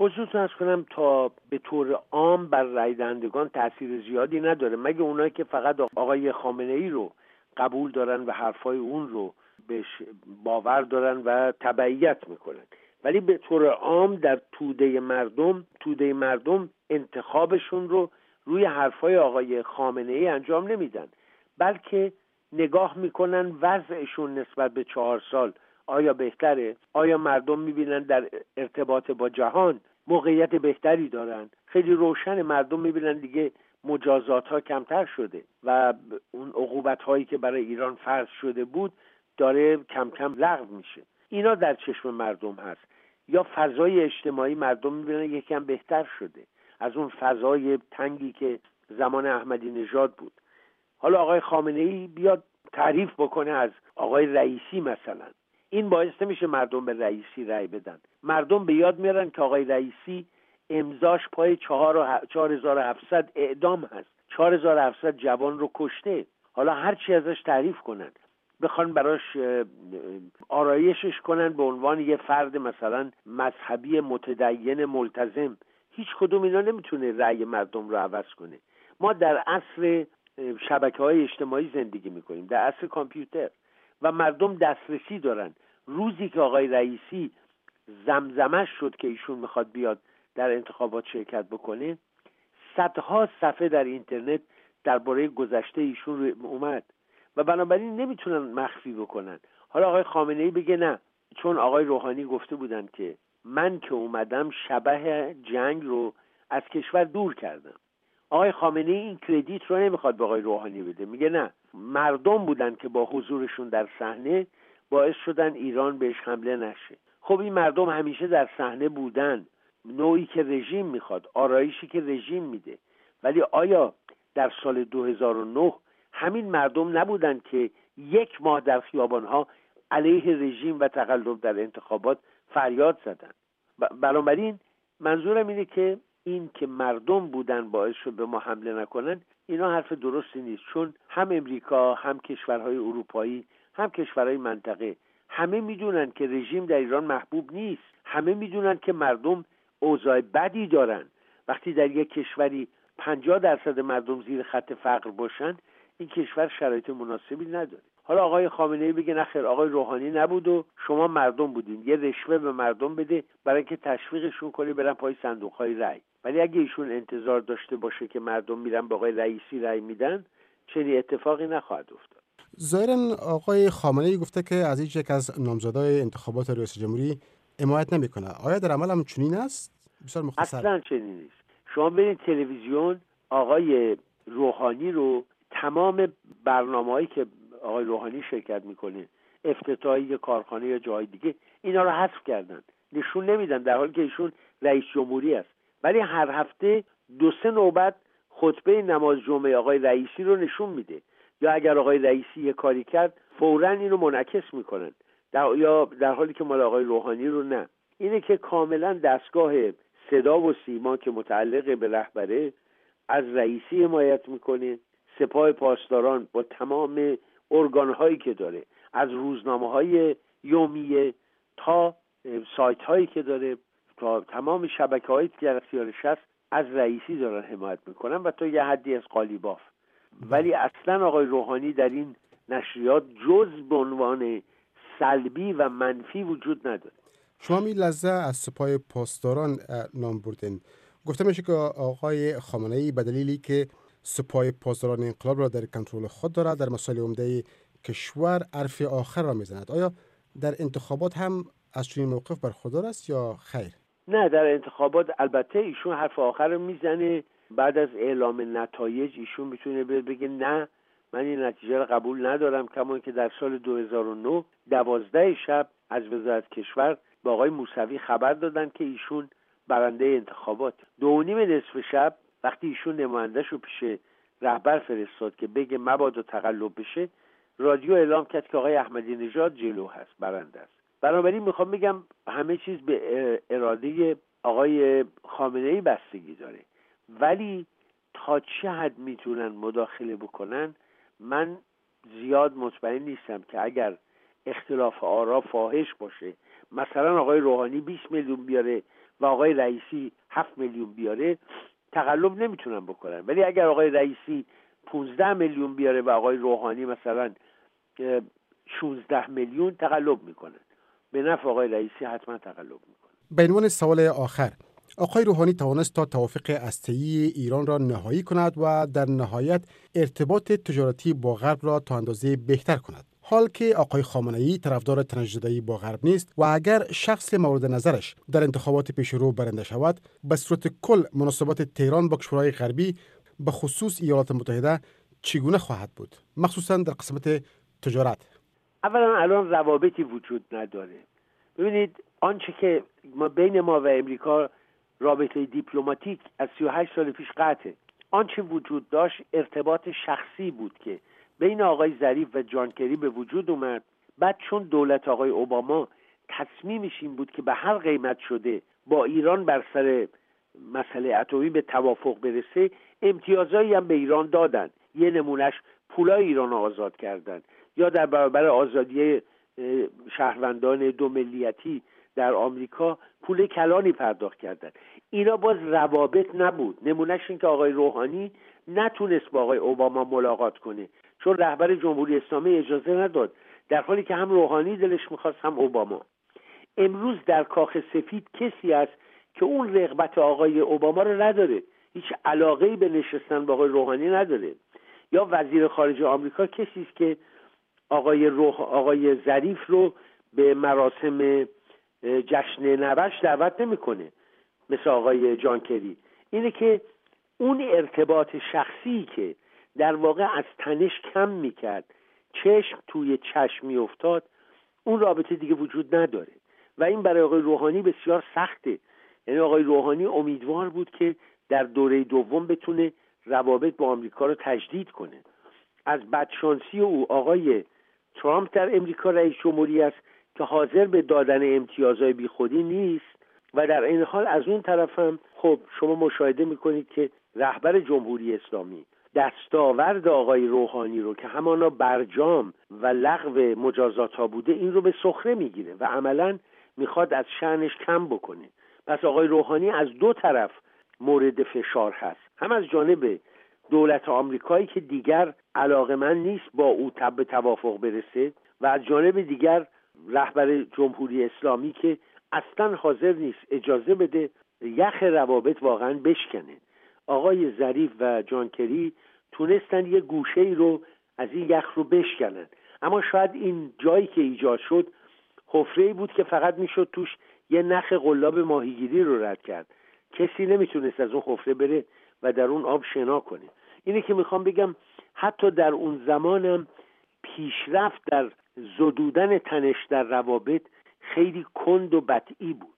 حضورتون از کنم تا به طور عام بر رای دهندگان تاثیر زیادی نداره. مگه اونایی که فقط آقای خامنه ای رو قبول دارن و حرفای اون رو بهش باور دارن و تبعیت می‌کنن؟ ولی به طور عام در توده مردم توده مردم انتخابشون رو روی حرفای آقای خامنه ای انجام نمیدن. بلکه نگاه می‌کنن وضعشون نسبت به چهار سال آیا بهتره؟ آیا مردم می‌بینن در ارتباط با جهان موقعیت بهتری دارن. خیلی روشن مردم می‌بینن دیگه مجازات ها کمتر شده و اون عقوبت هایی که برای ایران فرض شده بود داره کم کم لغو میشه. اینا در چشم مردم هست. یا فضای اجتماعی مردم می‌بینن یکم بهتر شده. از اون فضای تنگی که زمان احمدی نژاد بود. حالا آقای خامنه ای بیاد تعریف بکنه از آقای رئیسی مثلا. این باعث نمیشه مردم به رئیسی رأی بدن. مردم به یاد میارن که آقای رئیسی امضاش پای چهار اعدام هست. چهار جوان رو کشته. حالا هر چی ازش تعریف کنن. بخوان براش آرایشش کنن به عنوان یه فرد مثلا مذهبی متدین ملتزم. هیچ کدوم اینا نمی‌تونه رأی مردم رو عوض کنه. ما در عصر شبکه های اجتماعی زندگی می‌کنیم در عصر کامپیوتر. و مردم دسترسی دارن. روزی که آقای رئیسی زمزمش شد که ایشون می‌خواد بیاد در انتخابات شرکت بکنه صدها صفحه در اینترنت درباره گذشته ایشون اومد و بنابراین نمی‌تونن مخفی بکنن. حالا آقای خامنه ای بگه نه چون آقای روحانی گفته بودن که من که اومدم شبه جنگ رو از کشور دور کردم. آقای خامنه ای این کردیت رو نمی‌خواد به آقای روحانی بده. میگه نه. مردم بودن که با حضورشون در صحنه باعث شدن ایران بهش حمله نشه. خب این مردم همیشه در صحنه بودن. نوعی که رژیم می‌خواد آرایشی که رژیم میده. ولی آیا در سال 2009 همین مردم نبودن که یک ماه در خیابانها علیه رژیم و تقلب در انتخابات فریاد زدن؟ بنابراین منظورم اینه که این که مردم بودن باعث شد به ما حمله نکنن اینا حرف درستی نیست. چون هم امریکا هم کشورهای اروپایی هم کشورهای منطقه همه می‌دونن که رژیم در ایران محبوب نیست. همه می‌دونن که مردم اوضاع بدی دارن. وقتی در یک کشوری پنجاه درصد مردم زیر خط فقر باشن این کشور شرایط مناسبی نداره. حالا آقای خامنه ای بگه نخیر آقای روحانی نبود و شما مردم بودین. یه رشوه به مردم بده برای اینکه تشویقشون کنی برن پای صندوق های رأی. ولی اگه ایشون انتظار داشته باشه که مردم میرن به آقای رئیسی رأی میدن چنین اتفاقی نخواهد افتاد. ظاهرا آقای خامنه ای گفته که از هیچ یک از نامزدای انتخابات ریاست جمهوری حمایت نمی‌کنه. آیا در عمل هم چنین است؟ بسیار مختصر. اصلا چنین نیست. شما برید تلویزیون آقای روحانی رو تمام برنامه‌ای که آقای روحانی شرکت می‌کنه افتتاحی کارخانه یا جای دیگه اینا رو حذف کردن. نشون نمیدن در حالی که ایشون رئیس جمهوری است. ولی هر هفته دو سه نوبت خطبه نماز جمعه آقای رئیسی رو نشون میده. یا اگر آقای رئیسی یه کاری کرد فورا اینو منعکس می‌کنن. در یا در حالی که مال آقای روحانی رو نه. اینه که کاملا دستگاه صدا و سیما که متعلق به رهبره از رئیسی حمایت می‌کنه. سپاه پاسداران با تمام ارگان هایی که داره از روزنامه های یومیه تا سایت هایی که داره تا تمام شبکه هایی که در اختیارش هست از رئیسی دارن حمایت می‌کنن و تا یه حدی از قالیباف ولی اصلا آقای روحانی در این نشریات جز به عنوان سلبی و منفی وجود نداره. شما می لحظه از سپاه پاسداران نام بردین. گفته میشه که آقای خامنه ای به که سپاه پاسداران انقلاب را در کنترل خود دارد در مسائل عمده کشور حرف آخر را می‌زند. آیا در انتخابات هم از چنین موقف برخوردار است یا خیر؟ نه در انتخابات البته ایشون حرف آخر رو می‌زنه. بعد از اعلام نتایج ایشون می‌تونه بگه نه من این نتیجه رو قبول ندارم کما که در سال 2009 دوازده شب از وزارت کشور با آقای موسوی خبر دادن که ایشون برنده انتخابات. دو نیم نصف شب وقتی ایشون نمایندهش رو پیش رهبر فرستاد که بگه مبادا تقلب بشه رادیو اعلام کرد که آقای احمدی نژاد جلو هست برنده است. بنابراین می‌خوام بگم همه چیز به اراده آقای خامنه ای بستگی داره. ولی تا چه حد می‌تونن مداخله بکنن؟ من زیاد مطمئن نیستم که اگر اختلاف آرا فاحش باشه مثلا آقای روحانی 20 میلیون بیاره و آقای رئیسی هفت میلیون بیاره تقلب نمی‌تونن بکنن. ولی اگر آقای رئیسی 15 میلیون بیاره و آقای روحانی مثلا 16 میلیون تقلب می‌کنن. به نفع آقای رئیسی حتما تقلب می‌کنن. به عنوان سوال آخر آقای روحانی توانست تا توافق استایی ایران را نهایی کند و در نهایت ارتباط تجارتی با غرب را تا اندازه بهتر کند. حال که آقای خامنه ای طرفدار تنشدهی با غرب نیست و اگر شخص مورد نظرش در انتخابات پیشرو برنده شود به صورت کل مناسبات تهران با کشورهای غربی به خصوص ایالات متحده چگونه خواهد بود؟ مخصوصا در قسمت تجارت. اولا الان روابطی وجود نداره. ببینید آنچه که ما بین ما و امریکا رابطه دیپلماتیک از 38 سال پیش قطعه آنچه وجود داشت ارتباط شخصی بود که بین آقای ظریف و جان کری به وجود اومد. بعد چون دولت آقای اوباما تصمیمش این بود که به هر قیمت شده با ایران بر سر مسئله اتمی به توافق برسه امتیازایی هم به ایران دادن. یه نمونهش پولای ایران آزاد کردن. یا در برابر آزادی شهروندان دو ملیتی در آمریکا پول کلانی پرداخت کردن. اینا باز روابط نبود. نمونهش این که آقای روحانی نتونست با آقای اوباما ملاقات کنه. چون رهبر جمهوری اسلامی اجازه نداد. در حالی که هم روحانی دلش می‌خواست هم اوباما. امروز در کاخ سفید کسی است که اون رغبت آقای اوباما رو نداره. هیچ علاقه به نشستن با آقای روحانی نداره. یا وزیر خارجه آمریکا کسی است که آقای روح آقای ظریف رو به مراسم جشن نوش دعوت نمی‌کنه. مثل آقای جانکری اینه که اون ارتباط شخصی که در واقع از تنش کم می‌کرد. چشم توی چشم میافتاد. اون رابطه دیگه وجود نداره. و این برای آقای روحانی بسیار سخته. یعنی آقای روحانی امیدوار بود که در دوره دوم بتونه روابط با آمریکا رو تجدید کنه. از بدشانسی او آقای ترامپ در امریکا رئیس جمهوری است که حاضر به دادن امتیازهای بیخودی نیست. و در این حال از اون طرف هم خب شما مشاهده می‌کنید که رهبر جمهوری اسلامی دستاورد آقای روحانی رو که همانا برجام و لغو مجازات ها بوده این رو به سخره می‌گیره و عملا می‌خواد از شعنش کم بکنه. پس آقای روحانی از دو طرف مورد فشار هست. هم از جانب دولت آمریکایی که دیگر علاقه من نیست با او تب به توافق برسه و از جانب دیگر رهبر جمهوری اسلامی که اصلا حاضر نیست اجازه بده یخ روابط واقعا بشکنه. آقای ظریف و جانکری تونستن یه گوشه ای رو از این یخ رو بشکنن. اما شاید این جایی که ایجاد شد حفره بود که فقط می‌شد توش یه نخ قلاب ماهیگیری رو رد کرد. کسی نمی‌تونست از اون حفره بره و در اون آب شنا کنه. اینه که می‌خوام بگم حتی در اون زمانم پیشرفت در زدودن تنش در روابط خیلی کند و بطعی بود.